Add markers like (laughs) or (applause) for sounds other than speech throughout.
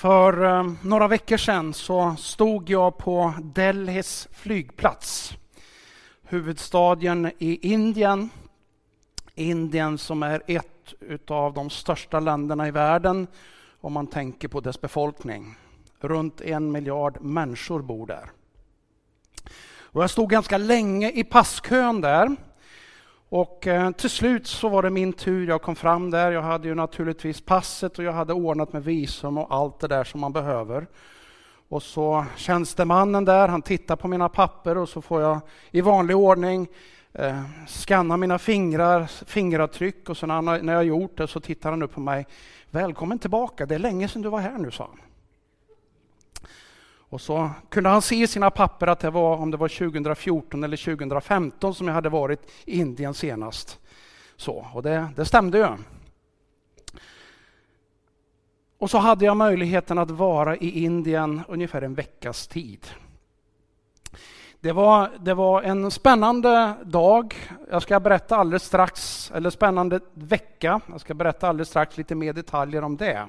För eh, några veckor sedan så stod jag på Delhis flygplats. Huvudstaden i Indien. Indien som är ett av de största länderna i världen om man tänker på dess befolkning. Runt en miljard människor bor där. Och jag stod ganska länge i passkön där. Och eh, till slut så var det min tur. Jag kom fram där. Jag hade ju naturligtvis passet och jag hade ordnat med visum och allt det där som man behöver. Och så tjänstemannen där, han tittar på mina papper och så får jag i vanlig ordning eh, skanna mina fingrar, fingeravtryck och så när, när jag gjort det så tittar han upp på mig. Välkommen tillbaka, det är länge sedan du var här nu, sa han. Och så kunde han se i sina papper att det var, om det var 2014 eller 2015 som jag hade varit i Indien senast. Så, och det, det stämde ju. Och så hade jag möjligheten att vara i Indien ungefär en veckas tid. Det var, det var en spännande dag. Jag ska berätta alldeles strax, eller spännande vecka. Jag ska berätta alldeles strax lite mer detaljer om det.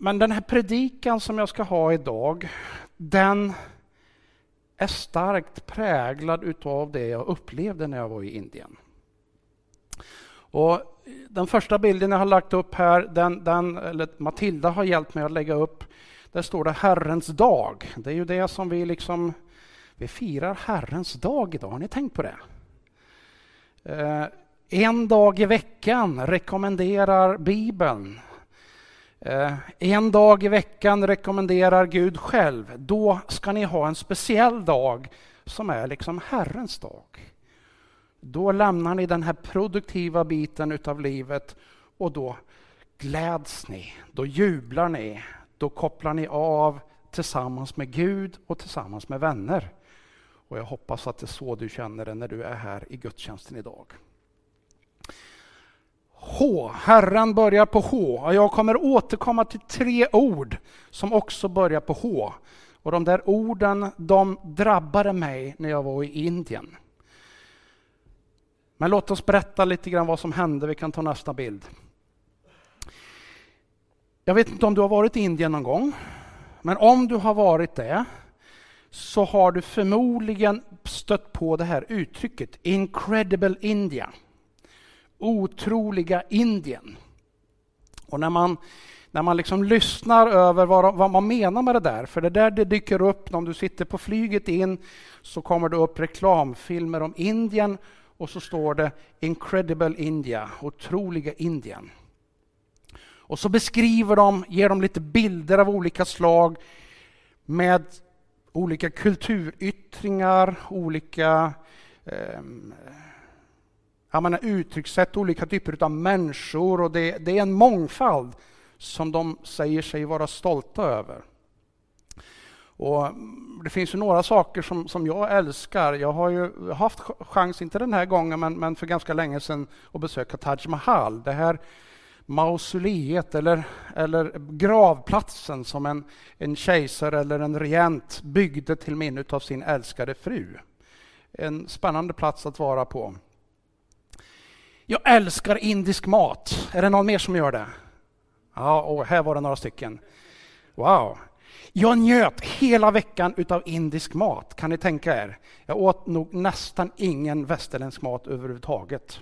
Men den här predikan som jag ska ha idag, den är starkt präglad utav det jag upplevde när jag var i Indien. Och den första bilden jag har lagt upp här, den, den, eller Matilda har hjälpt mig att lägga upp. Där står det Herrens dag. Det är ju det som vi liksom, vi firar Herrens dag idag. Har ni tänkt på det? Eh, en dag i veckan rekommenderar Bibeln Eh, en dag i veckan rekommenderar Gud själv. Då ska ni ha en speciell dag som är liksom Herrens dag. Då lämnar ni den här produktiva biten utav livet och då gläds ni, då jublar ni, då kopplar ni av tillsammans med Gud och tillsammans med vänner. Och jag hoppas att det är så du känner det när du är här i gudstjänsten idag. H. Herren börjar på H. och Jag kommer återkomma till tre ord som också börjar på H. Och de där orden de drabbade mig när jag var i Indien. Men låt oss berätta lite grann vad som hände. Vi kan ta nästa bild. Jag vet inte om du har varit i Indien någon gång. Men om du har varit det så har du förmodligen stött på det här uttrycket Incredible India otroliga Indien. Och när man, när man liksom lyssnar över vad, vad man menar med det där, för det där det dyker upp, om du sitter på flyget in så kommer det upp reklamfilmer om Indien och så står det Incredible India, otroliga Indien. Och så beskriver de, ger de lite bilder av olika slag med olika kulturyttringar, olika eh, jag menar, uttryckssätt, olika typer av människor och det, det är en mångfald som de säger sig vara stolta över. Och det finns ju några saker som, som jag älskar. Jag har ju haft chans, inte den här gången, men, men för ganska länge sedan att besöka Taj Mahal. Det här mausoleet eller, eller gravplatsen som en, en kejsare eller en regent byggde till minne av sin älskade fru. En spännande plats att vara på. Jag älskar indisk mat. Är det någon mer som gör det? Ja, och här var det några stycken. Wow. Jag njöt hela veckan utav indisk mat, kan ni tänka er? Jag åt nog nästan ingen västerländsk mat överhuvudtaget.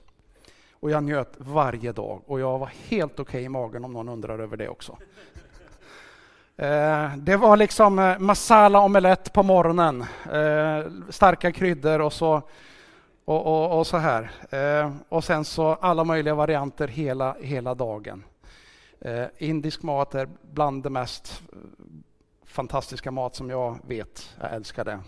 Och jag njöt varje dag och jag var helt okej okay i magen om någon undrar över det också. (laughs) Eh, det var liksom eh, masala omelett på morgonen, eh, starka kryddor och så och, och, och så här. Eh, och sen så alla möjliga varianter hela, hela dagen. Eh, indisk mat är bland det mest eh, fantastiska mat som jag vet. Jag älskar det.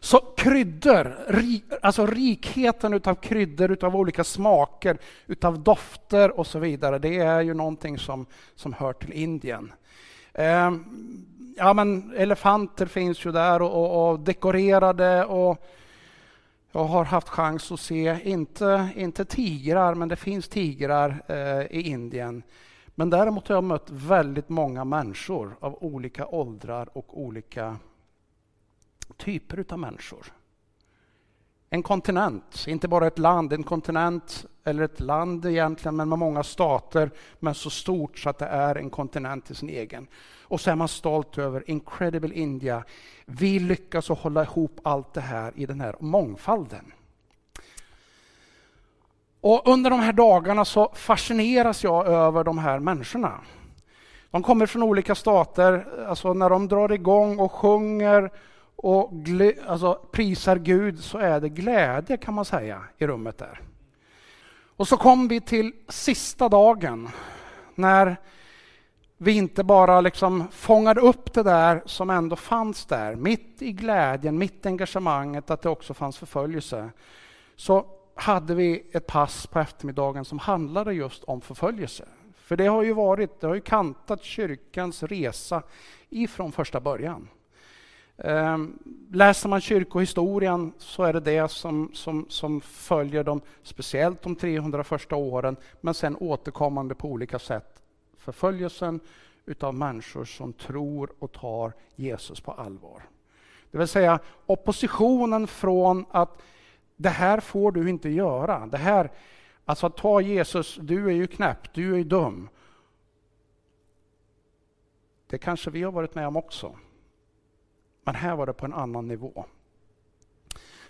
Så kryddor, ri, alltså rikheten utav kryddor, utav olika smaker, utav dofter och så vidare. Det är ju någonting som, som hör till Indien. Eh, ja, men elefanter finns ju där och, och, och dekorerade och jag har haft chans att se, inte, inte tigrar, men det finns tigrar eh, i Indien. Men däremot har jag mött väldigt många människor av olika åldrar och olika typer av människor. En kontinent, inte bara ett land, en kontinent eller ett land egentligen, men med många stater, men så stort så att det är en kontinent i sin egen. Och så är man stolt över Incredible India. Vi lyckas att hålla ihop allt det här i den här mångfalden. Och under de här dagarna så fascineras jag över de här människorna. De kommer från olika stater, alltså när de drar igång och sjunger och alltså, prisar Gud så är det glädje kan man säga i rummet där. Och så kom vi till sista dagen när vi inte bara liksom fångade upp det där som ändå fanns där, mitt i glädjen, mitt i engagemanget, att det också fanns förföljelse. Så hade vi ett pass på eftermiddagen som handlade just om förföljelse. För det har ju varit, det har ju kantat kyrkans resa ifrån första början. Ehm, läser man kyrkohistorien så är det det som, som, som följer dem, speciellt de 300 första åren, men sen återkommande på olika sätt. Förföljelsen utav människor som tror och tar Jesus på allvar. Det vill säga oppositionen från att det här får du inte göra. Det här, alltså att ta Jesus, du är ju knäpp, du är ju dum. Det kanske vi har varit med om också. Men här var det på en annan nivå.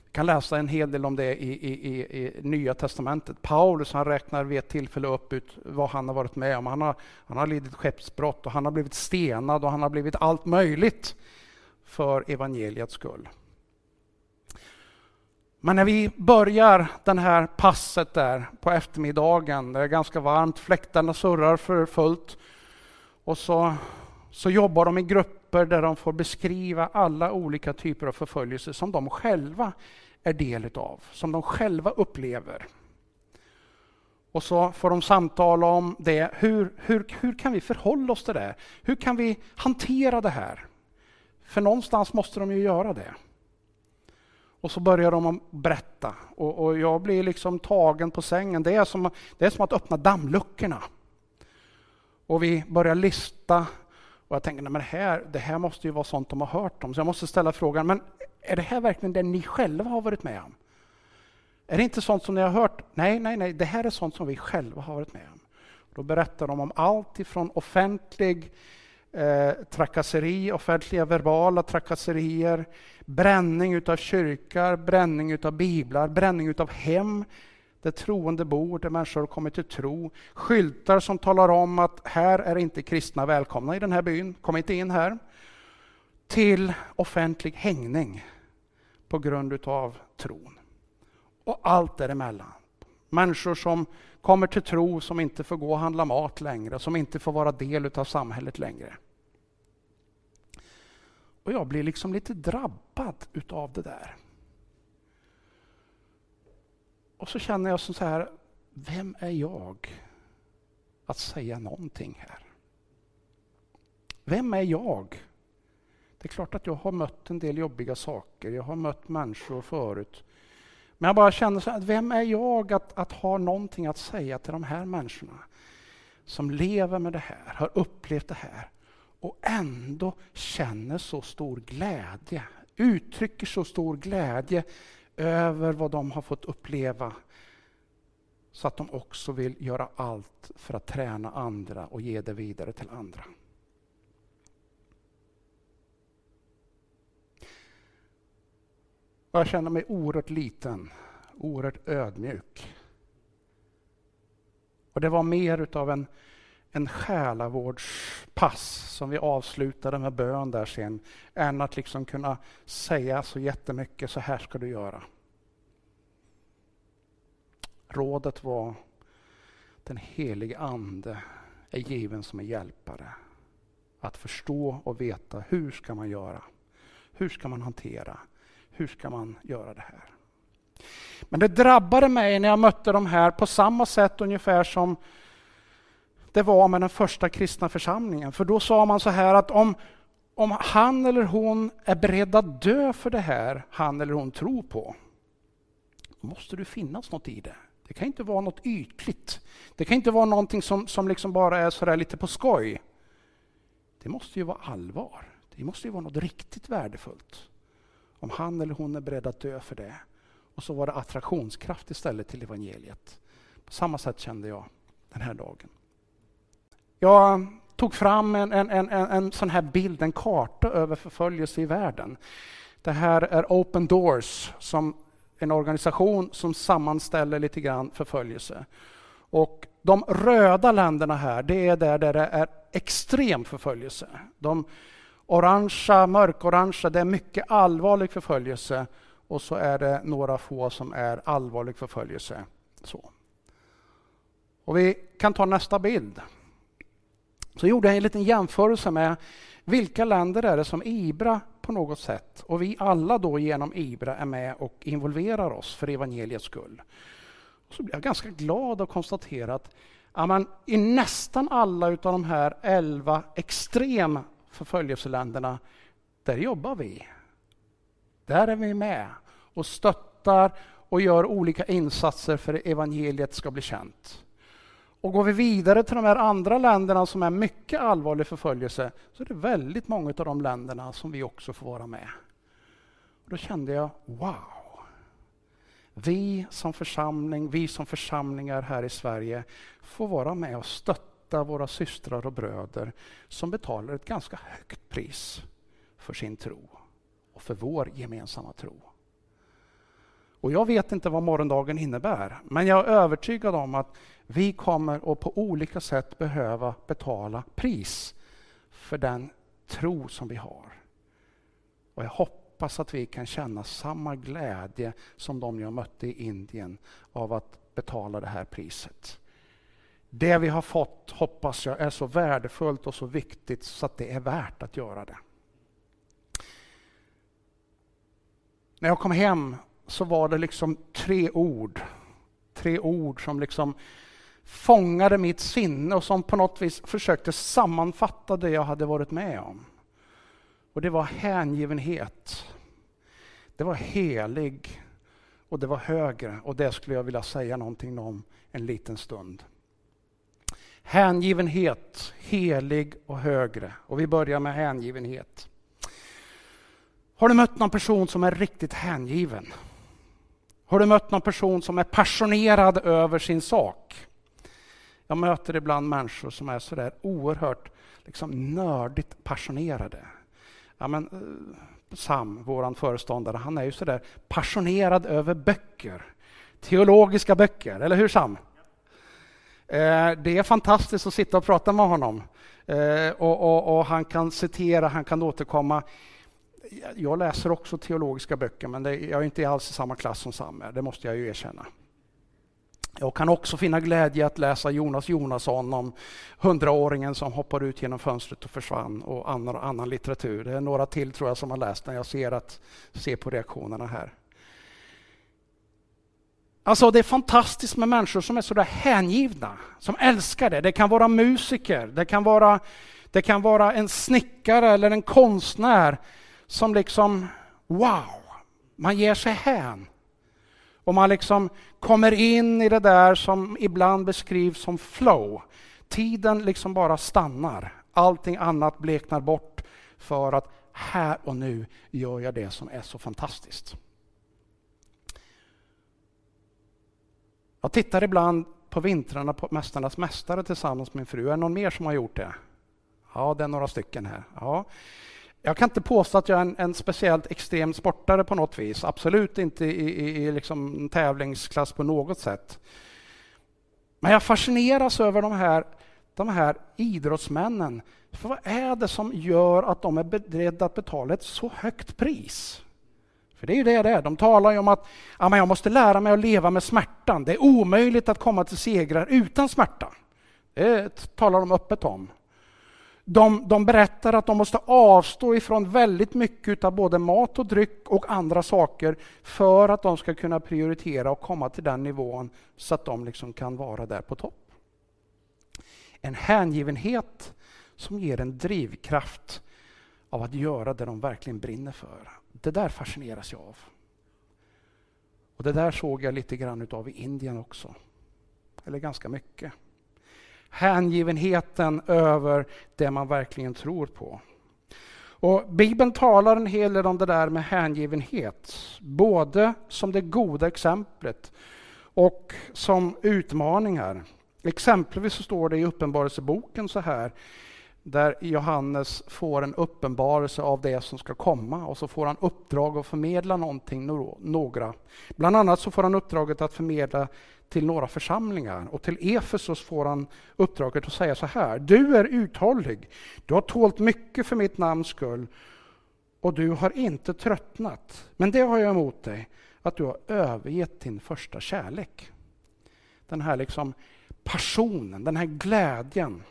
Vi kan läsa en hel del om det i, i, i, i Nya Testamentet. Paulus han räknar vid ett tillfälle upp ut vad han har varit med om. Han har, han har lidit skeppsbrott och han har blivit stenad och han har blivit allt möjligt för evangeliets skull. Men när vi börjar det här passet där på eftermiddagen, det är ganska varmt, fläktarna surrar för fullt och så, så jobbar de i grupper där de får beskriva alla olika typer av förföljelse som de själva är del av, som de själva upplever. Och så får de samtala om det. Hur, hur, hur kan vi förhålla oss till det? Hur kan vi hantera det här? För någonstans måste de ju göra det. Och så börjar de berätta och, och, jag blir liksom tagen på sängen. Det är, som, det är som att öppna dammluckorna. Och vi börjar lista och jag tänker, nej, men här, det här måste ju vara sånt de har hört om. Så jag måste ställa frågan, men är det här verkligen det ni själva har varit med om? Är det inte sånt som ni har hört? Nej, nej, nej, det här är sånt som vi själva har varit med om. Då berättar de om allt ifrån offentlig eh, trakasseri, offentliga verbala trakasserier, bränning utav kyrkor, bränning utav biblar, bränning utav hem där troende bor, där människor har kommit till tro. Skyltar som talar om att här är inte kristna välkomna i den här byn, kom inte in här. Till offentlig hängning på grund utav tron. Och allt däremellan. Människor som kommer till tro, som inte får gå och handla mat längre, som inte får vara del utav samhället längre. Och jag blir liksom lite drabbad utav det där. Och så känner jag så här, vem är jag att säga någonting här? Vem är jag? Det är klart att jag har mött en del jobbiga saker, jag har mött människor förut. Men jag bara känner så här, vem är jag att, att ha någonting att säga till de här människorna? Som lever med det här, har upplevt det här och ändå känner så stor glädje, uttrycker så stor glädje över vad de har fått uppleva så att de också vill göra allt för att träna andra och ge det vidare till andra. jag känner mig oerhört liten, oerhört ödmjuk. Och det var mer utav en en själavårdspass som vi avslutade med bön där sen, än att liksom kunna säga så jättemycket, så här ska du göra. Rådet var den helige Ande är given som en hjälpare. Att förstå och veta hur ska man göra? Hur ska man hantera? Hur ska man göra det här? Men det drabbade mig när jag mötte de här på samma sätt ungefär som det var med den första kristna församlingen. För då sa man så här att om, om han eller hon är beredd att dö för det här han eller hon tror på, då måste det finnas något i det. Det kan inte vara något ytligt. Det kan inte vara någonting som, som liksom bara är så lite på skoj. Det måste ju vara allvar. Det måste ju vara något riktigt värdefullt. Om han eller hon är beredd att dö för det. Och så var det attraktionskraft istället till evangeliet På samma sätt kände jag den här dagen. Jag tog fram en, en, en, en sån här bild, en karta över förföljelse i världen. Det här är Open Doors, som en organisation som sammanställer lite grann förföljelse. Och de röda länderna här, det är där, där det är extrem förföljelse. De orangea, mörkorangea, det är mycket allvarlig förföljelse. Och så är det några få som är allvarlig förföljelse. Så. Och vi kan ta nästa bild. Så gjorde jag en liten jämförelse med vilka länder är det som IBRA på något sätt och vi alla då genom IBRA är med och involverar oss för evangeliets skull. Så blev jag ganska glad att konstatera att ja, i nästan alla utav de här elva extrem förföljelseländerna, där jobbar vi. Där är vi med och stöttar och gör olika insatser för att evangeliet ska bli känt. Och går vi vidare till de här andra länderna som är mycket allvarlig förföljelse så är det väldigt många av de länderna som vi också får vara med. Och då kände jag, wow! Vi som församling, vi som församlingar här i Sverige får vara med och stötta våra systrar och bröder som betalar ett ganska högt pris för sin tro och för vår gemensamma tro. Och jag vet inte vad morgondagen innebär, men jag är övertygad om att vi kommer att på olika sätt behöva betala pris för den tro som vi har. Och jag hoppas att vi kan känna samma glädje som de jag mötte i Indien av att betala det här priset. Det vi har fått hoppas jag är så värdefullt och så viktigt så att det är värt att göra det. När jag kom hem så var det liksom tre ord. Tre ord som liksom fångade mitt sinne och som på något vis försökte sammanfatta det jag hade varit med om. Och det var hängivenhet. Det var helig och det var högre och det skulle jag vilja säga någonting om en liten stund. Hängivenhet, helig och högre. Och vi börjar med hängivenhet. Har du mött någon person som är riktigt hängiven? Har du mött någon person som är passionerad över sin sak? Jag möter ibland människor som är sådär oerhört liksom, nördigt passionerade. Ja, men, eh, Sam, vår föreståndare, han är ju sådär passionerad över böcker. Teologiska böcker, eller hur Sam? Eh, det är fantastiskt att sitta och prata med honom. Eh, och, och, och, han kan citera, han kan återkomma. Jag läser också teologiska böcker, men det, jag är inte alls i samma klass som Sam är, det måste jag ju erkänna. Jag kan också finna glädje att läsa Jonas Jonasson om hundraåringen som hoppar ut genom fönstret och försvann och annan, annan litteratur. Det är några till tror jag som har läst den. Jag ser, att, ser på reaktionerna här. Alltså det är fantastiskt med människor som är så där hängivna, som älskar det. Det kan vara musiker, det kan vara, det kan vara en snickare eller en konstnär som liksom, wow, man ger sig hän. Och man liksom kommer in i det där som ibland beskrivs som flow. Tiden liksom bara stannar. Allting annat bleknar bort för att här och nu gör jag det som är så fantastiskt. Jag tittar ibland på vintrarna på Mästarnas mästare tillsammans med min fru. Är det någon mer som har gjort det? Ja, det är några stycken här. Ja. Jag kan inte påstå att jag är en, en speciellt extrem sportare på något vis. Absolut inte i, i, i liksom tävlingsklass på något sätt. Men jag fascineras över de här, de här idrottsmännen. För vad är det som gör att de är beredda att betala ett så högt pris? För det är ju det det är. De talar ju om att ja, men jag måste lära mig att leva med smärtan. Det är omöjligt att komma till segrar utan smärta. Det talar de öppet om. De, de berättar att de måste avstå ifrån väldigt mycket av både mat och dryck och andra saker för att de ska kunna prioritera och komma till den nivån så att de liksom kan vara där på topp. En hängivenhet som ger en drivkraft av att göra det de verkligen brinner för. Det där fascineras jag av. Och Det där såg jag lite grann utav i Indien också. Eller ganska mycket hängivenheten över det man verkligen tror på. Och Bibeln talar en hel del om det där med hängivenhet, både som det goda exemplet och som utmaningar. Exempelvis så står det i Uppenbarelseboken så här, där Johannes får en uppenbarelse av det som ska komma och så får han uppdrag att förmedla någonting, några. Bland annat så får han uppdraget att förmedla till några församlingar och till Efesos får han uppdraget att säga så här. Du är uthållig, du har tålt mycket för mitt namns skull och du har inte tröttnat. Men det har jag emot dig, att du har övergett din första kärlek. Den här liksom passionen, den här glädjen.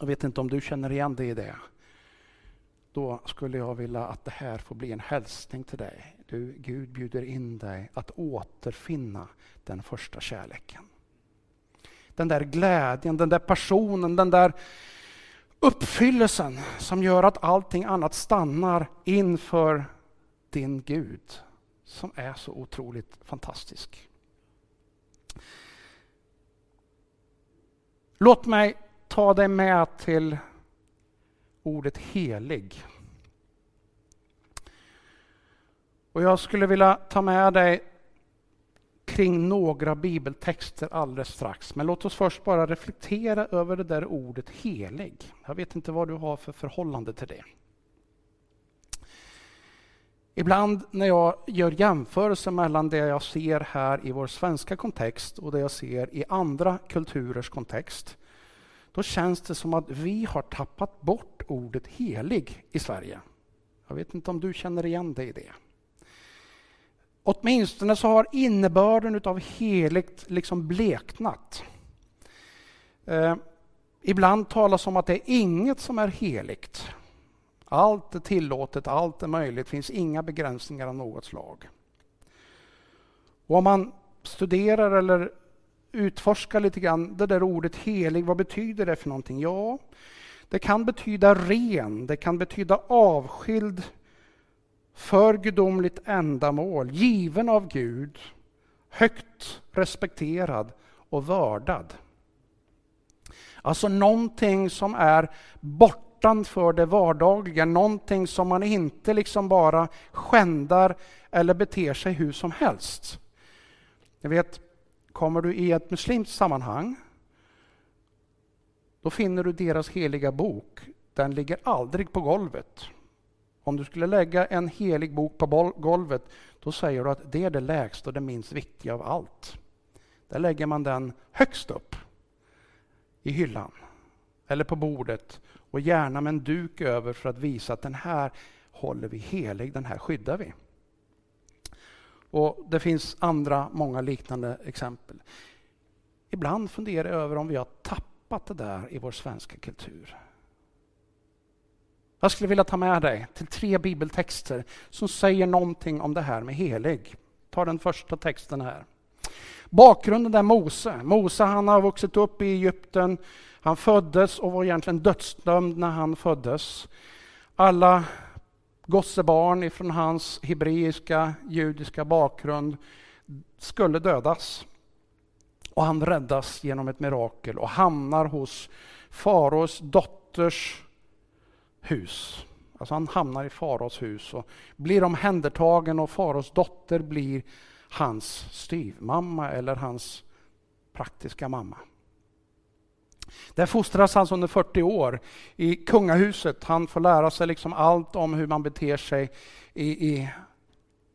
Jag vet inte om du känner igen dig i det. Då skulle jag vilja att det här får bli en hälsning till dig. Du, Gud bjuder in dig att återfinna den första kärleken. Den där glädjen, den där passionen, den där uppfyllelsen som gör att allting annat stannar inför din Gud som är så otroligt fantastisk. Låt mig ta dig med till ordet helig. Och jag skulle vilja ta med dig kring några bibeltexter alldeles strax. Men låt oss först bara reflektera över det där ordet helig. Jag vet inte vad du har för förhållande till det. Ibland när jag gör jämförelser mellan det jag ser här i vår svenska kontext och det jag ser i andra kulturers kontext, då känns det som att vi har tappat bort ordet helig i Sverige. Jag vet inte om du känner igen dig i det. Åtminstone så har innebörden av heligt liksom bleknat. Eh, ibland talas om att det är inget som är heligt. Allt är tillåtet, allt är möjligt, det finns inga begränsningar av något slag. Och om man studerar eller utforskar lite grann det där ordet helig, vad betyder det för någonting? Ja, det kan betyda ren, det kan betyda avskild för gudomligt ändamål, given av Gud, högt respekterad och vördad. Alltså någonting som är bortanför det vardagliga, någonting som man inte liksom bara skändar eller beter sig hur som helst. Jag vet, kommer du i ett muslimskt sammanhang, då finner du deras heliga bok. Den ligger aldrig på golvet. Om du skulle lägga en helig bok på golvet, då säger du att det är det lägsta och det minst viktiga av allt. Där lägger man den högst upp i hyllan eller på bordet och gärna med en duk över för att visa att den här håller vi helig, den här skyddar vi. Och Det finns andra många liknande exempel. Ibland funderar jag över om vi har tappat det där i vår svenska kultur. Jag skulle vilja ta med dig till tre bibeltexter som säger någonting om det här med helig. Ta den första texten här. Bakgrunden är Mose. Mose han har vuxit upp i Egypten. Han föddes och var egentligen dödsdömd när han föddes. Alla gossebarn från hans hebreiska, judiska bakgrund skulle dödas. Och han räddas genom ett mirakel och hamnar hos faraos dotters hus. Alltså han hamnar i faraos hus och blir omhändertagen och faraos dotter blir hans styvmamma eller hans praktiska mamma. Där fostras han under 40 år i kungahuset. Han får lära sig liksom allt om hur man beter sig i, i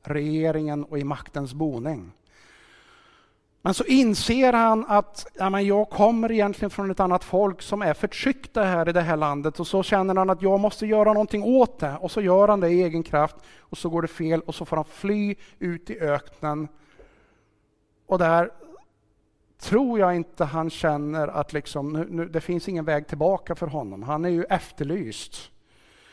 regeringen och i maktens boning. Men så inser han att ja, men jag kommer egentligen från ett annat folk som är förtryckta här i det här landet och så känner han att jag måste göra någonting åt det och så gör han det i egen kraft och så går det fel och så får han fly ut i öknen. Och där tror jag inte han känner att liksom, nu, nu, det finns ingen väg tillbaka för honom. Han är ju efterlyst.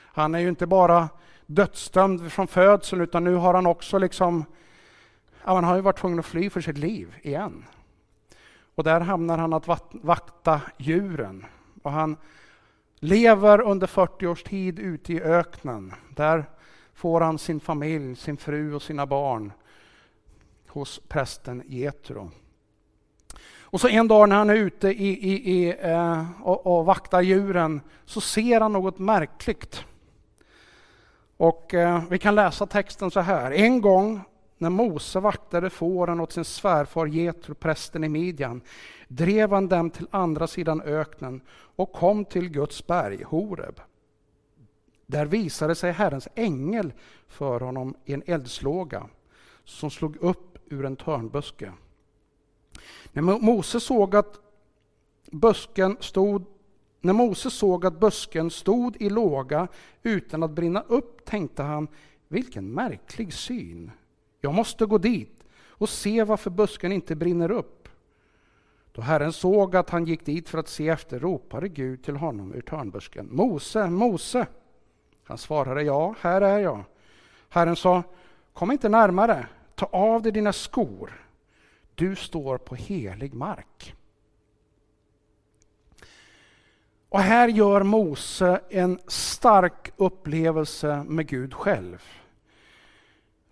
Han är ju inte bara dödsdömd från födseln utan nu har han också liksom han har ju varit tvungen att fly för sitt liv igen. Och där hamnar han att vakta djuren. Och han lever under 40 års tid ute i öknen. Där får han sin familj, sin fru och sina barn hos prästen Getro. Och så en dag när han är ute i, i, i, eh, och, och vaktar djuren så ser han något märkligt. Och eh, Vi kan läsa texten så här. En gång när Mose vaktade fåren åt sin svärfar Jetro, prästen i Midjan, drev han dem till andra sidan öknen och kom till Guds berg, Horeb. Där visade sig Herrens ängel för honom i en eldslåga som slog upp ur en törnbuske. När Mose såg att busken stod när Mose såg att busken stod i låga utan att brinna upp tänkte han, vilken märklig syn. Jag måste gå dit och se varför busken inte brinner upp. Då Herren såg att han gick dit för att se efter ropade Gud till honom ur törnbusken. Mose, Mose! Han svarade, ja, här är jag. Herren sa, kom inte närmare, ta av dig dina skor. Du står på helig mark. Och här gör Mose en stark upplevelse med Gud själv.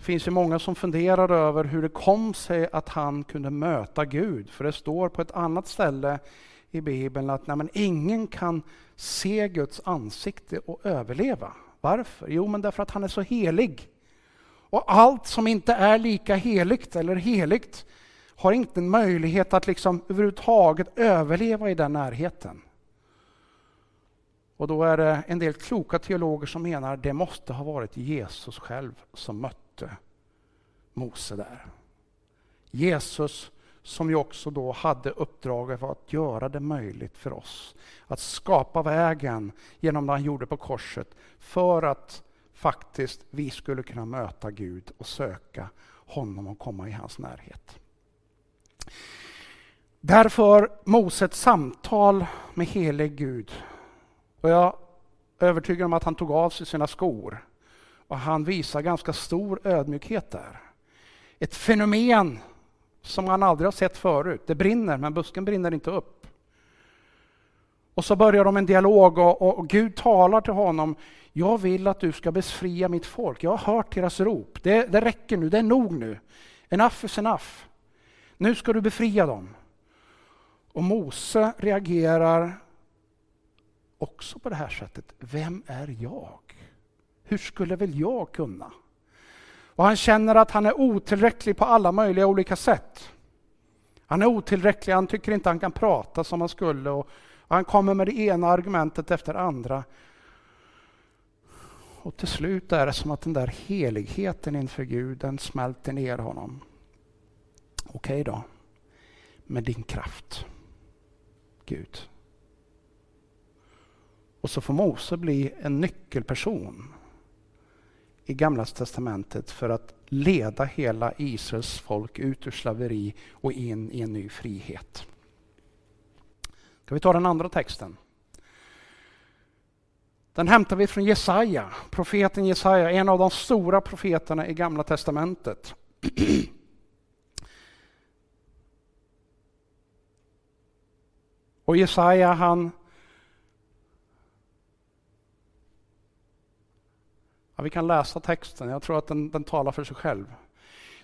Det finns ju många som funderar över hur det kom sig att han kunde möta Gud. För det står på ett annat ställe i Bibeln att nej, men ingen kan se Guds ansikte och överleva. Varför? Jo, men därför att han är så helig. Och allt som inte är lika heligt eller heligt har inte en möjlighet att liksom överhuvudtaget överleva i den närheten. Och då är det en del kloka teologer som menar att det måste ha varit Jesus själv som mötte Mötte Mose där. Jesus som ju också då hade uppdraget att göra det möjligt för oss att skapa vägen genom det han gjorde på korset för att faktiskt vi skulle kunna möta Gud och söka honom och komma i hans närhet. Därför Mose ett samtal med helig Gud och jag är övertygad om att han tog av sig sina skor. Och han visar ganska stor ödmjukhet där. Ett fenomen som han aldrig har sett förut. Det brinner, men busken brinner inte upp. Och så börjar de en dialog och, och, och, Gud talar till honom. Jag vill att du ska befria mitt folk. Jag har hört deras rop. Det, det räcker nu, det är nog nu. Enough is enough. Nu ska du befria dem. Och Mose reagerar också på det här sättet. Vem är jag? Hur skulle väl jag kunna? Och han känner att han är otillräcklig på alla möjliga olika sätt. Han är otillräcklig, han tycker inte han kan prata som han skulle och han kommer med det ena argumentet efter det andra. Och till slut är det som att den där heligheten inför Gud, den smälter ner honom. Okej då, med din kraft, Gud. Och så får Mose bli en nyckelperson i Gamla testamentet för att leda hela Israels folk ut ur slaveri och in i en ny frihet. Ska vi ta den andra texten? Den hämtar vi från Jesaja, profeten Jesaja, en av de stora profeterna i Gamla testamentet. (clears throat) Och Jesaja han Ja, vi kan läsa texten, jag tror att den, den talar för sig själv.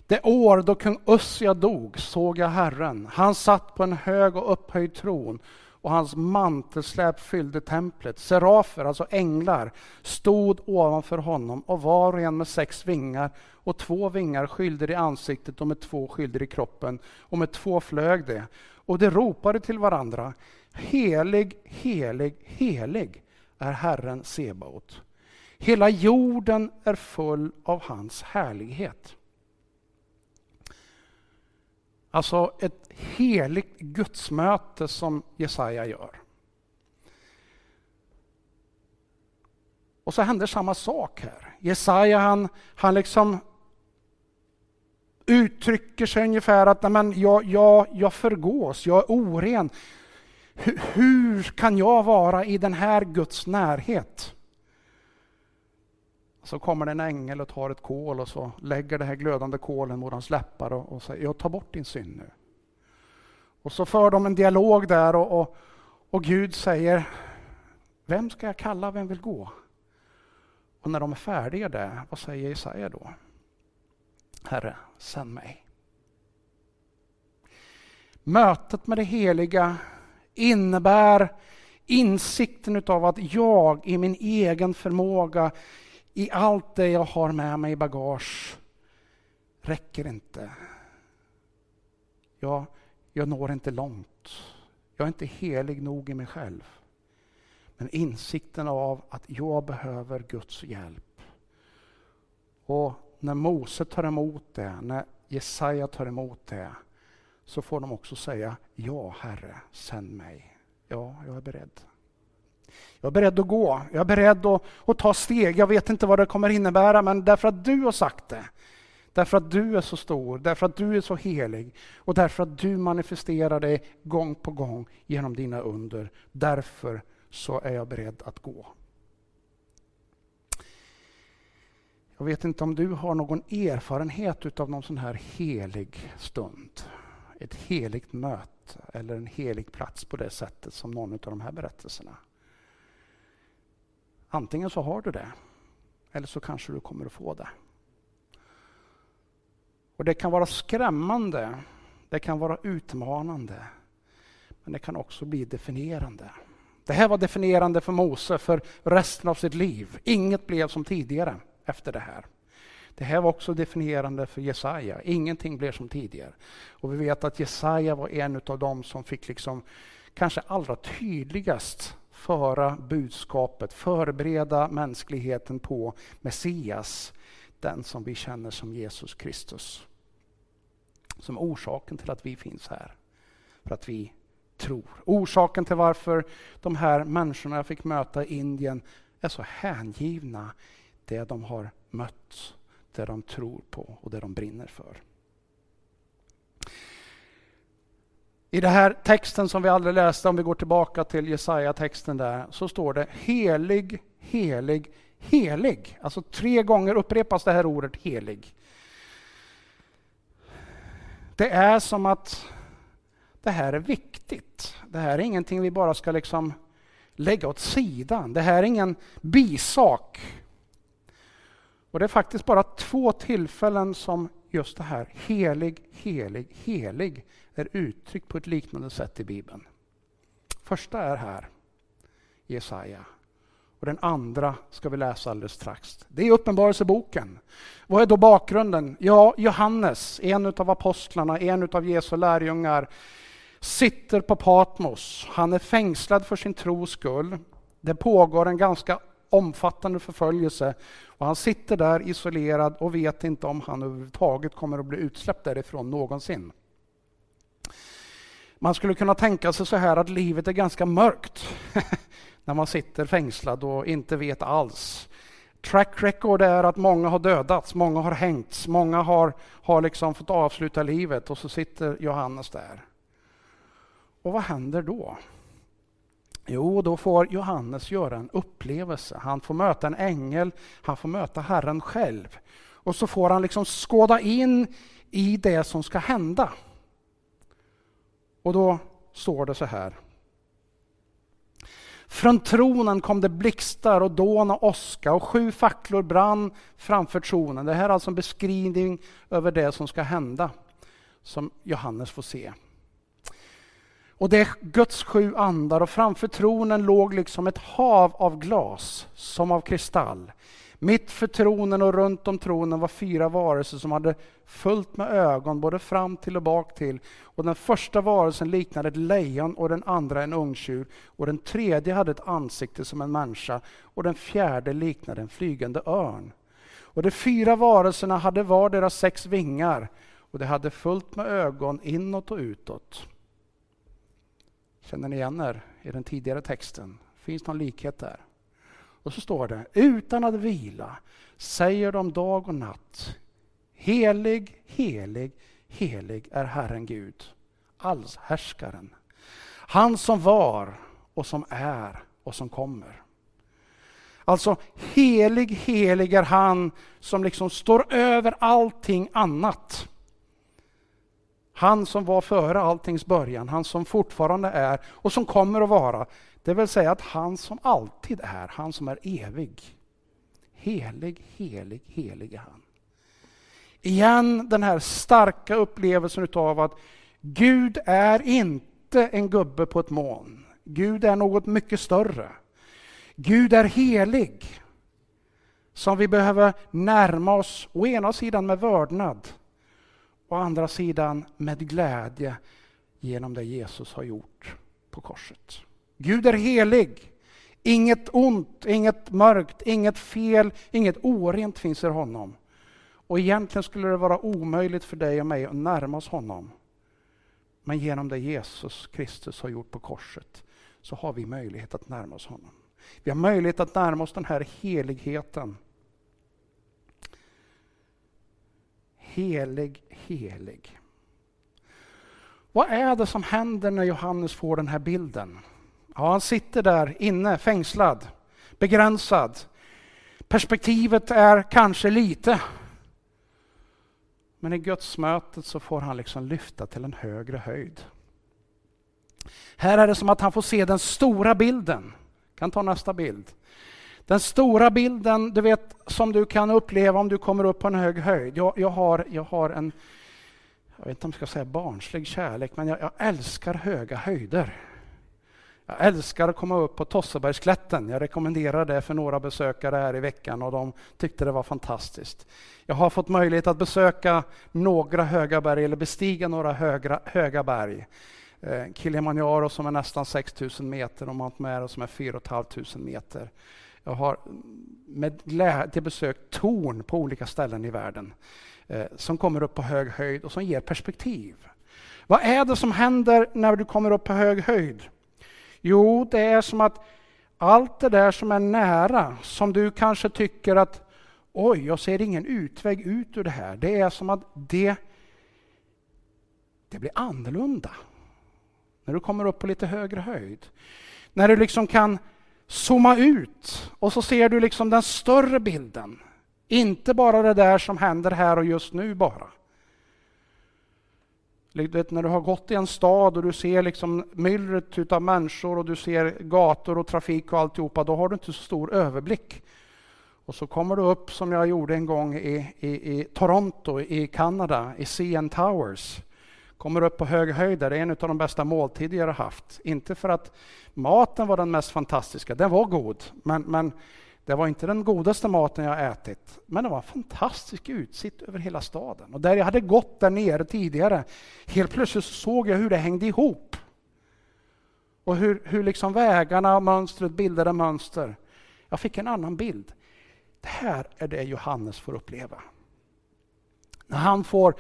Det år då kung Ussia dog såg jag Herren. Han satt på en hög och upphöjd tron och hans mantelsläp fyllde templet. Serafer, alltså änglar, stod ovanför honom och var och en med sex vingar och två vingar skylde i ansiktet och med två skylde i kroppen och med två flög det. Och de ropade till varandra. Helig, helig, helig är Herren Sebaot. Hela jorden är full av hans härlighet. Alltså ett heligt gudsmöte som Jesaja gör. Och så händer samma sak här. Jesaja han, han liksom uttrycker sig ungefär att men jag, jag, jag förgås, jag är oren. Hur, hur kan jag vara i den här Guds närhet? Så kommer det en ängel och tar ett kol och så lägger det här glödande kolen mot hans läppar och, och säger jag tar bort din synd nu. Och så för de en dialog där och, och, och Gud säger Vem ska jag kalla, vem vill gå? Och när de är färdiga där, vad säger Jesaja då? Herre, sänd mig. Mötet med det heliga innebär insikten av att jag i min egen förmåga i allt det jag har med mig i bagage räcker inte. Jag, jag når inte långt. Jag är inte helig nog i mig själv. Men insikten av att jag behöver Guds hjälp. Och när Mose tar emot det, när Jesaja tar emot det, så får de också säga Ja, Herre, sänd mig. Ja, jag är beredd. Jag är beredd att gå, jag är beredd att, att, ta steg. Jag vet inte vad det kommer innebära, men därför att du har sagt det. Därför att du är så stor, därför att du är så helig och därför att du manifesterar dig gång på gång genom dina under. Därför så är jag beredd att gå. Jag vet inte om du har någon erfarenhet av någon sån här helig stund. Ett heligt möte eller en helig plats på det sättet som någon av de här berättelserna. Antingen så har du det, eller så kanske du kommer att få det. Och Det kan vara skrämmande, det kan vara utmanande, men det kan också bli definierande. Det här var definierande för Mose för resten av sitt liv. Inget blev som tidigare efter det här. Det här var också definierande för Jesaja. Ingenting blev som tidigare. Och vi vet att Jesaja var en av dem som fick liksom kanske allra tydligast föra budskapet, förbereda mänskligheten på Messias, den som vi känner som Jesus Kristus. Som orsaken till att vi finns här. För att vi tror. Orsaken till varför de här människorna jag fick möta i Indien är så hängivna det de har mött, det de tror på och det de brinner för. I den här texten som vi aldrig läste, om vi går tillbaka till Jesaja-texten där, så står det helig, helig, helig. Alltså tre gånger upprepas det här ordet helig. Det är som att det här är viktigt. Det här är ingenting vi bara ska liksom lägga åt sidan. Det här är ingen bisak. Och Det är faktiskt bara två tillfällen som just det här helig, helig, helig är uttryckt på ett liknande sätt i Bibeln. Första är här, Jesaja. Och den andra ska vi läsa alldeles strax. Det är Uppenbarelseboken. Vad är då bakgrunden? Ja, Johannes, en av apostlarna, en av Jesu lärjungar, sitter på Patmos. Han är fängslad för sin tros skull. Det pågår en ganska omfattande förföljelse och han sitter där isolerad och vet inte om han överhuvudtaget kommer att bli utsläppt därifrån någonsin. Man skulle kunna tänka sig så här att livet är ganska mörkt (laughs) när man sitter fängslad och inte vet alls. Track record är att många har dödats, många har hängts, många har, har liksom fått avsluta livet och så sitter Johannes där. Och vad händer då? Jo, då får Johannes göra en upplevelse. Han får möta en ängel, han får möta Herren själv. Och så får han liksom skåda in i det som ska hända. Och då står det så här. Från tronen kom det blixtar och dån och åska och sju facklor brann framför tronen. Det här är alltså en beskrivning över det som ska hända, som Johannes får se. Och det är Guds sju andar och framför tronen låg liksom ett hav av glas, som av kristall. Mitt för tronen och runt om tronen var fyra varelser som hade fullt med ögon både fram till och bak till. Och den första varelsen liknade ett lejon och den andra en ungtjur. Och den tredje hade ett ansikte som en människa och den fjärde liknade en flygande örn. Och de fyra varelserna hade var deras sex vingar och de hade fullt med ögon inåt och utåt. Känner ni igen er i den tidigare texten? Finns någon likhet där? Och så står det, utan att vila säger de dag och natt, helig, helig, helig är Herren Gud, allshärskaren. Han som var och som är och som kommer. Alltså, helig, helig är han som liksom står över allting annat. Han som var före alltings början, han som fortfarande är och som kommer att vara. Det vill säga att han som alltid är, han som är evig. Helig, helig, helig är han. Igen den här starka upplevelsen utav att Gud är inte en gubbe på ett moln. Gud är något mycket större. Gud är helig. Som vi behöver närma oss, å ena sidan med vördnad, å andra sidan med glädje genom det Jesus har gjort på korset. Gud är helig. Inget ont, inget mörkt, inget fel, inget orent finns i honom. Och egentligen skulle det vara omöjligt för dig och mig att närma oss honom. Men genom det Jesus Kristus har gjort på korset så har vi möjlighet att närma oss honom. Vi har möjlighet att närma oss den här heligheten. Helig, helig. Vad är det som händer när Johannes får den här bilden? Ja, han sitter där inne, fängslad, begränsad. Perspektivet är kanske lite. Men i gudsmötet så får han liksom lyfta till en högre höjd. Här är det som att han får se den stora bilden. Kan ta nästa bild. Den stora bilden, du vet, som du kan uppleva om du kommer upp på en hög höjd. Jag, jag, har, jag har en, jag vet inte om jag ska säga barnslig kärlek, men jag, jag älskar höga höjder. Jag älskar att komma upp på Tossebergsklätten. Jag rekommenderar det för några besökare här i veckan och de tyckte det var fantastiskt. Jag har fått möjlighet att besöka några höga berg eller bestiga några högra, höga berg. Eh, Kilimanjaro som är nästan 6000 meter och Mount Mero som är 4 500 meter. Jag har med glädje besökt torn på olika ställen i världen eh, som kommer upp på hög höjd och som ger perspektiv. Vad är det som händer när du kommer upp på hög höjd? Jo, det är som att allt det där som är nära, som du kanske tycker att oj, jag ser ingen utväg ut ur det här. Det är som att det, det blir annorlunda när du kommer upp på lite högre höjd. När du liksom kan zooma ut och så ser du liksom den större bilden. Inte bara det där som händer här och just nu bara. Du vet, när du har gått i en stad och du ser liksom myllret av människor och du ser gator och trafik och alltihopa, då har du inte så stor överblick. Och så kommer du upp som jag gjorde en gång i, i, i Toronto i Kanada, i CN Towers. Kommer upp på hög höjd, det är en av de bästa måltider jag har haft. Inte för att maten var den mest fantastiska, den var god, men, men det var inte den godaste maten jag ätit, men det var en fantastisk utsikt över hela staden. Och där jag hade gått där nere tidigare, helt plötsligt såg jag hur det hängde ihop. Och hur, hur liksom vägarna och mönstret bildade mönster. Jag fick en annan bild. Det här är det Johannes får uppleva. När han får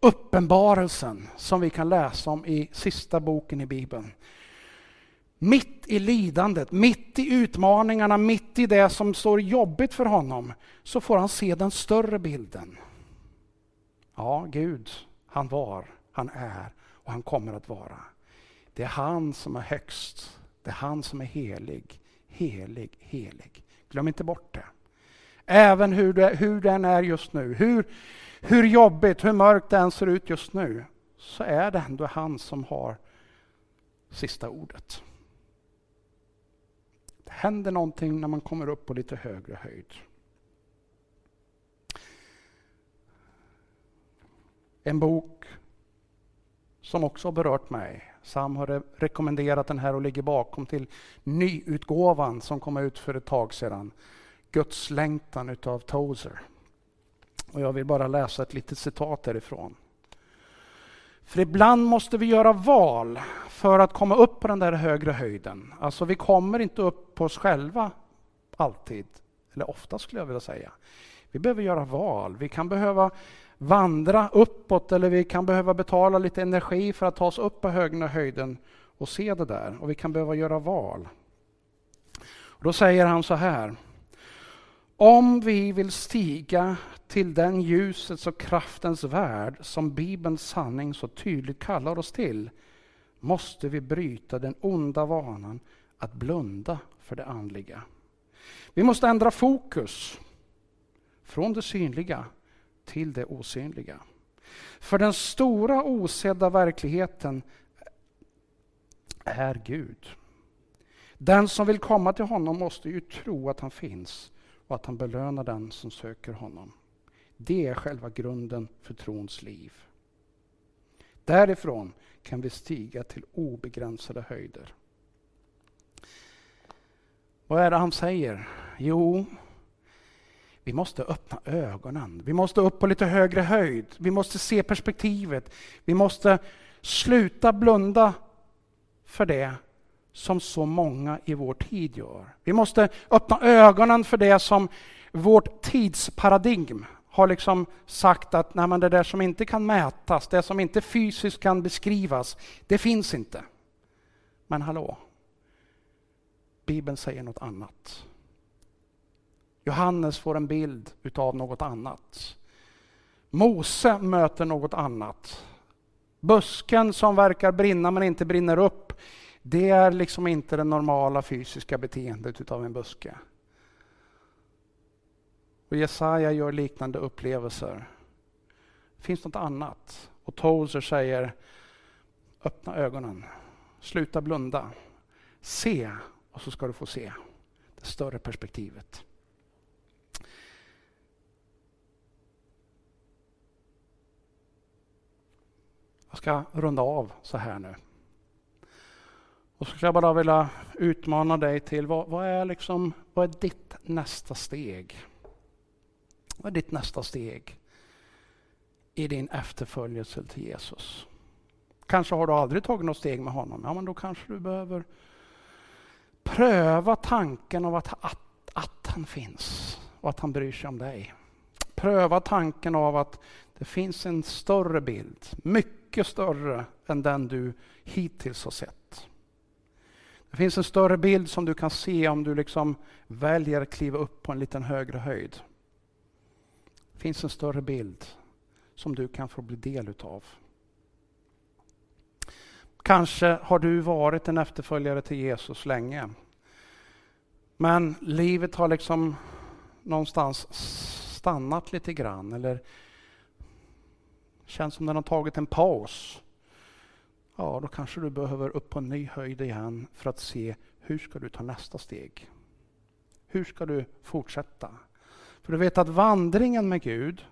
uppenbarelsen som vi kan läsa om i sista boken i Bibeln. Mitt i lidandet, mitt i utmaningarna, mitt i det som står jobbigt för honom, så får han se den större bilden. Ja, Gud, han var, han är och han kommer att vara. Det är han som är högst. Det är han som är helig, helig, helig. Glöm inte bort det. Även hur, det, hur den är just nu, hur, hur jobbigt, hur mörkt det än ser ut just nu, så är det ändå han som har sista ordet. Det händer någonting när man kommer upp på lite högre höjd. En bok som också har berört mig. Sam har rekommenderat den här och ligger bakom till nyutgåvan som kom ut för ett tag sedan. Guds längtan utav Tozer. Och jag vill bara läsa ett litet citat därifrån. För ibland måste vi göra val för att komma upp på den där högre höjden. Alltså vi kommer inte upp på oss själva alltid, eller ofta skulle jag vilja säga. Vi behöver göra val. Vi kan behöva vandra uppåt eller vi kan behöva betala lite energi för att ta oss upp på högre höjden och se det där. Och vi kan behöva göra val. Och då säger han så här. Om vi vill stiga till den ljusets och kraftens värld som Bibelns sanning så tydligt kallar oss till måste vi bryta den onda vanan att blunda för det andliga. Vi måste ändra fokus från det synliga till det osynliga. För den stora osedda verkligheten är Gud. Den som vill komma till honom måste ju tro att han finns och att han belönar den som söker honom. Det är själva grunden för trons liv. Därifrån kan vi stiga till obegränsade höjder. Vad är det han säger? Jo, vi måste öppna ögonen. Vi måste upp på lite högre höjd. Vi måste se perspektivet. Vi måste sluta blunda för det som så många i vår tid gör. Vi måste öppna ögonen för det som vårt tidsparadigm har liksom sagt att nej, det där som inte kan mätas, det som inte fysiskt kan beskrivas, det finns inte. Men hallå, Bibeln säger något annat. Johannes får en bild utav något annat. Mose möter något annat. Busken som verkar brinna men inte brinner upp, det är liksom inte det normala fysiska beteendet utav en buske. Och Jesaja gör liknande upplevelser. Det finns något annat. Och Tozer säger, öppna ögonen, sluta blunda, se och så ska du få se det större perspektivet. Jag ska runda av så här nu. Och så skulle jag bara vilja utmana dig till vad, vad, är liksom, vad är ditt nästa steg? Vad är ditt nästa steg i din efterföljelse till Jesus? Kanske har du aldrig tagit något steg med honom. Ja, men då kanske du behöver pröva tanken av att, att, att han finns och att han bryr sig om dig. Pröva tanken av att det finns en större bild, mycket större än den du hittills har sett. Det finns en större bild som du kan se om du liksom väljer att kliva upp på en liten högre höjd. Det finns en större bild som du kan få bli del utav. Kanske har du varit en efterföljare till Jesus länge. Men livet har liksom någonstans stannat lite grann eller känns som den har tagit en paus. Ja, då kanske du behöver upp på en ny höjd igen för att se hur ska du ta nästa steg. Hur ska du fortsätta? För du vet att vandringen med Gud,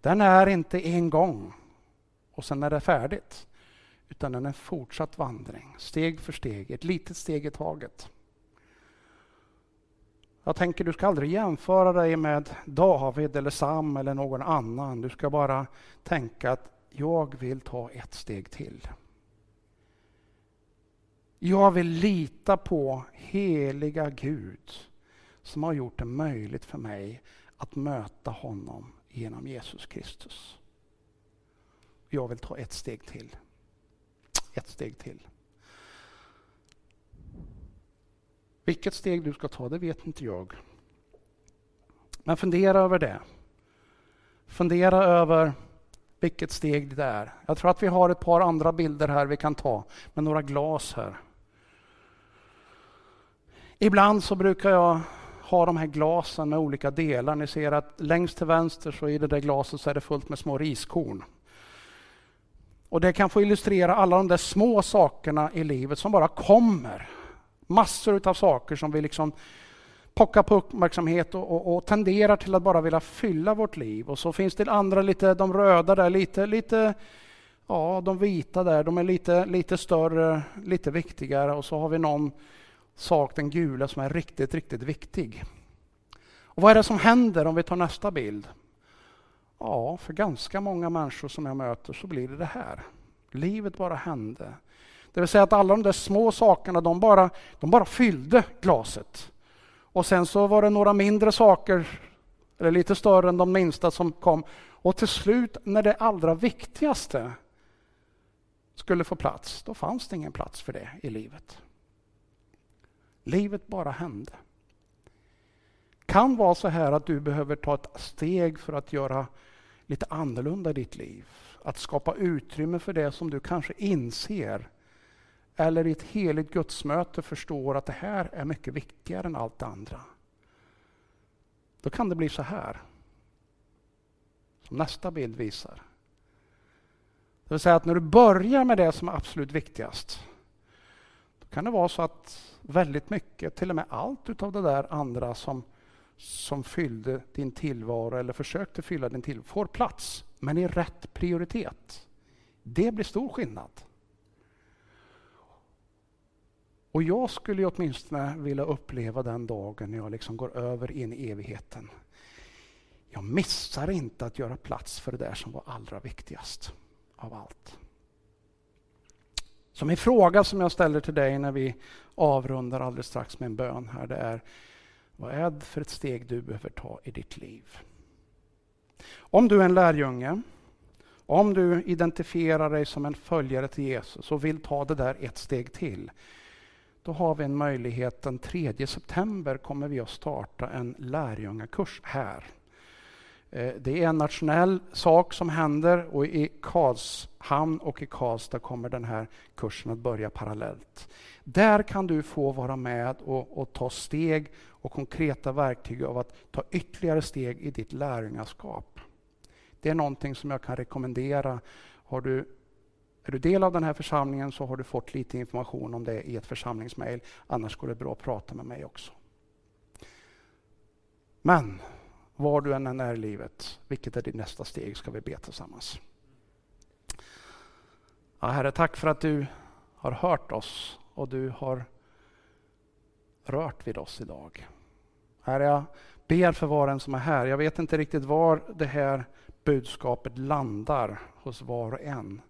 den är inte en gång och sen är det färdigt. Utan den är en fortsatt vandring, steg för steg, ett litet steg i taget. Jag tänker du ska aldrig jämföra dig med David eller Sam eller någon annan. Du ska bara tänka att jag vill ta ett steg till. Jag vill lita på heliga Gud som har gjort det möjligt för mig att möta honom genom Jesus Kristus. Jag vill ta ett steg till. Ett steg till. Vilket steg du ska ta, det vet inte jag. Men fundera över det. Fundera över vilket steg det är. Jag tror att vi har ett par andra bilder här vi kan ta med några glas här. Ibland så brukar jag ha de här glasen med olika delar. Ni ser att längst till vänster så i det där glaset så är det fullt med små riskorn. Och det kan få illustrera alla de där små sakerna i livet som bara kommer. Massor av saker som vi liksom pockar på uppmärksamhet och, och, och, tenderar till att bara vilja fylla vårt liv. Och så finns det andra, lite, de röda där, lite, lite ja, de vita där, de är lite, lite större, lite viktigare. Och så har vi någon sak, den gula, som är riktigt, riktigt viktig. Och vad är det som händer om vi tar nästa bild? Ja, för ganska många människor som jag möter så blir det det här. Livet bara hände. Det vill säga att alla de där små sakerna, de bara, de bara fyllde glaset. Och sen så var det några mindre saker, eller lite större än de minsta, som kom. Och till slut, när det allra viktigaste skulle få plats, då fanns det ingen plats för det i livet. Livet bara hände. kan vara så här att du behöver ta ett steg för att göra lite annorlunda i ditt liv. Att skapa utrymme för det som du kanske inser eller i ett heligt gudsmöte förstår att det här är mycket viktigare än allt det andra. Då kan det bli så här. Som nästa bild visar. Det vill säga att när du börjar med det som är absolut viktigast, då kan det vara så att väldigt mycket, till och med allt utav det där andra som, som fyllde din tillvaro eller försökte fylla din tillvaro, får plats, men i rätt prioritet. Det blir stor skillnad. Och jag skulle åtminstone vilja uppleva den dagen när jag liksom går över in i evigheten. jag missar inte att göra plats för det där som var allra viktigast av allt. Så min fråga som jag ställer till dig när vi avrundar alldeles strax med en bön här, det är vad är det för ett steg du behöver ta i ditt liv? Om du är en lärjunge, om du identifierar dig som en följare till Jesus och vill ta det där ett steg till, då har vi en möjlighet. Den 3 september kommer vi att starta en lärjungakurs här. Eh, det är en nationell sak som händer och i Karlshamn och i Karlstad kommer den här kursen att börja parallellt. Där kan du få vara med och, och ta steg och konkreta verktyg av att ta ytterligare steg i ditt lärjungaskap. Det är någonting som jag kan rekommendera. Har du, är du del av den här församlingen så har du fått lite information om det i ett församlingsmail. Annars går det bra att prata med mig också. Men var du än är i livet, vilket är ditt nästa steg, ska vi be tillsammans. Ja, herre, tack för att du har hört oss och du har rört vid oss idag. Herre, jag ber för var och en som är här. Jag vet inte riktigt var det här budskapet landar hos var och en.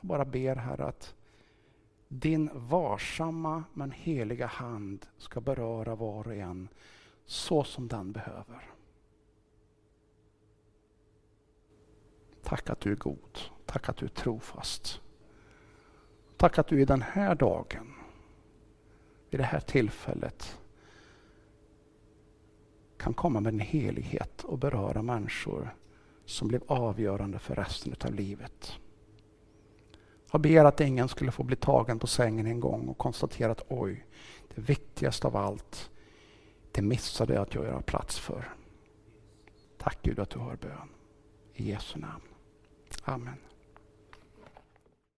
Jag bara ber Herre att din varsamma men heliga hand ska beröra var och en så som den behöver. Tack att du är god. Tack att du är trofast. Tack att du i den här dagen, vid det här tillfället, kan komma med en helighet och beröra människor som blev avgörande för resten av livet. Jag ber att ingen skulle få bli tagen på sängen en gång och konstatera att oj, det viktigaste av allt, det missade jag att göra plats för. Tack Gud att du hör bön. I Jesu namn. Amen.